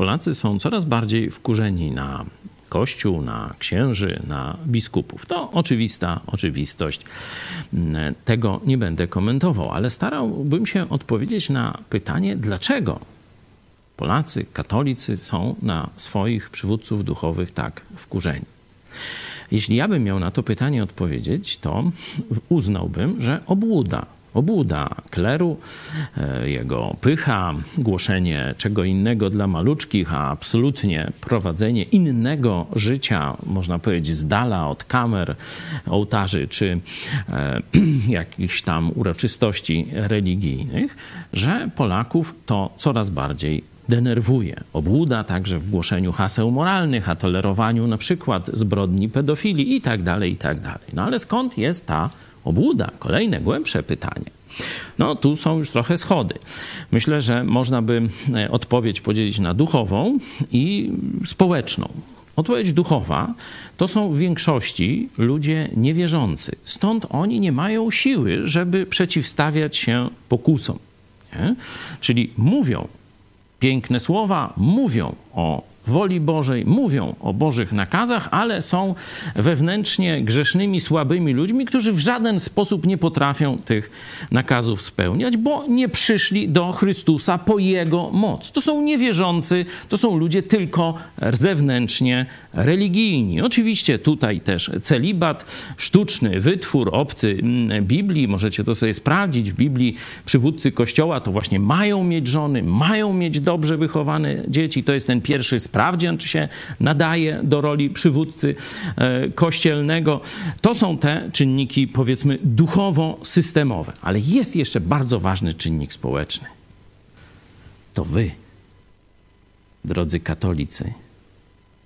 Polacy są coraz bardziej wkurzeni na Kościół, na księży, na biskupów. To oczywista oczywistość. Tego nie będę komentował, ale starałbym się odpowiedzieć na pytanie, dlaczego Polacy, katolicy są na swoich przywódców duchowych tak wkurzeni. Jeśli ja bym miał na to pytanie odpowiedzieć, to uznałbym, że obłuda obłuda kleru, e, jego pycha, głoszenie czego innego dla maluczkich, a absolutnie prowadzenie innego życia, można powiedzieć, z dala od kamer, ołtarzy czy e, jakichś tam uroczystości religijnych, że Polaków to coraz bardziej denerwuje. Obłuda także w głoszeniu haseł moralnych, a tolerowaniu na przykład zbrodni pedofilii i tak dalej, i tak dalej. No ale skąd jest ta obłuda? Kolejne głębsze pytanie. No, tu są już trochę schody. Myślę, że można by e, odpowiedź podzielić na duchową i społeczną. Odpowiedź duchowa to są w większości ludzie niewierzący. Stąd oni nie mają siły, żeby przeciwstawiać się pokusom. Nie? Czyli mówią piękne słowa, mówią o woli Bożej, mówią o Bożych nakazach, ale są wewnętrznie grzesznymi, słabymi ludźmi, którzy w żaden sposób nie potrafią tych nakazów spełniać, bo nie przyszli do Chrystusa po Jego moc. To są niewierzący, to są ludzie tylko zewnętrznie religijni. Oczywiście tutaj też celibat, sztuczny wytwór obcy mm, Biblii, możecie to sobie sprawdzić w Biblii. Przywódcy Kościoła to właśnie mają mieć żony, mają mieć dobrze wychowane dzieci. To jest ten pierwszy sprawdzian, czy się nadaje do roli przywódcy e, kościelnego. To są te czynniki, powiedzmy, duchowo-systemowe. Ale jest jeszcze bardzo ważny czynnik społeczny. To wy, drodzy katolicy,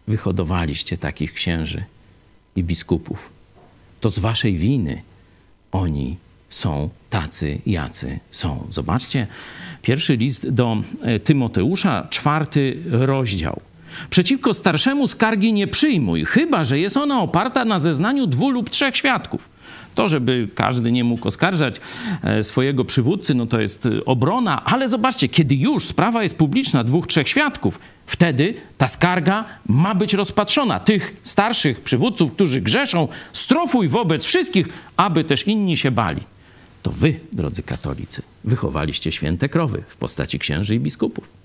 wyhodowaliście takich księży i biskupów. To z waszej winy oni są tacy, jacy są. Zobaczcie, pierwszy list do e, Tymoteusza, czwarty rozdział. Przeciwko starszemu skargi nie przyjmuj, chyba że jest ona oparta na zeznaniu dwóch lub trzech świadków. To, żeby każdy nie mógł oskarżać e, swojego przywódcy, no to jest e, obrona, ale zobaczcie, kiedy już sprawa jest publiczna, dwóch, trzech świadków, wtedy ta skarga ma być rozpatrzona. Tych starszych przywódców, którzy grzeszą, strofuj wobec wszystkich, aby też inni się bali. To wy, drodzy katolicy, wychowaliście święte krowy w postaci księży i biskupów.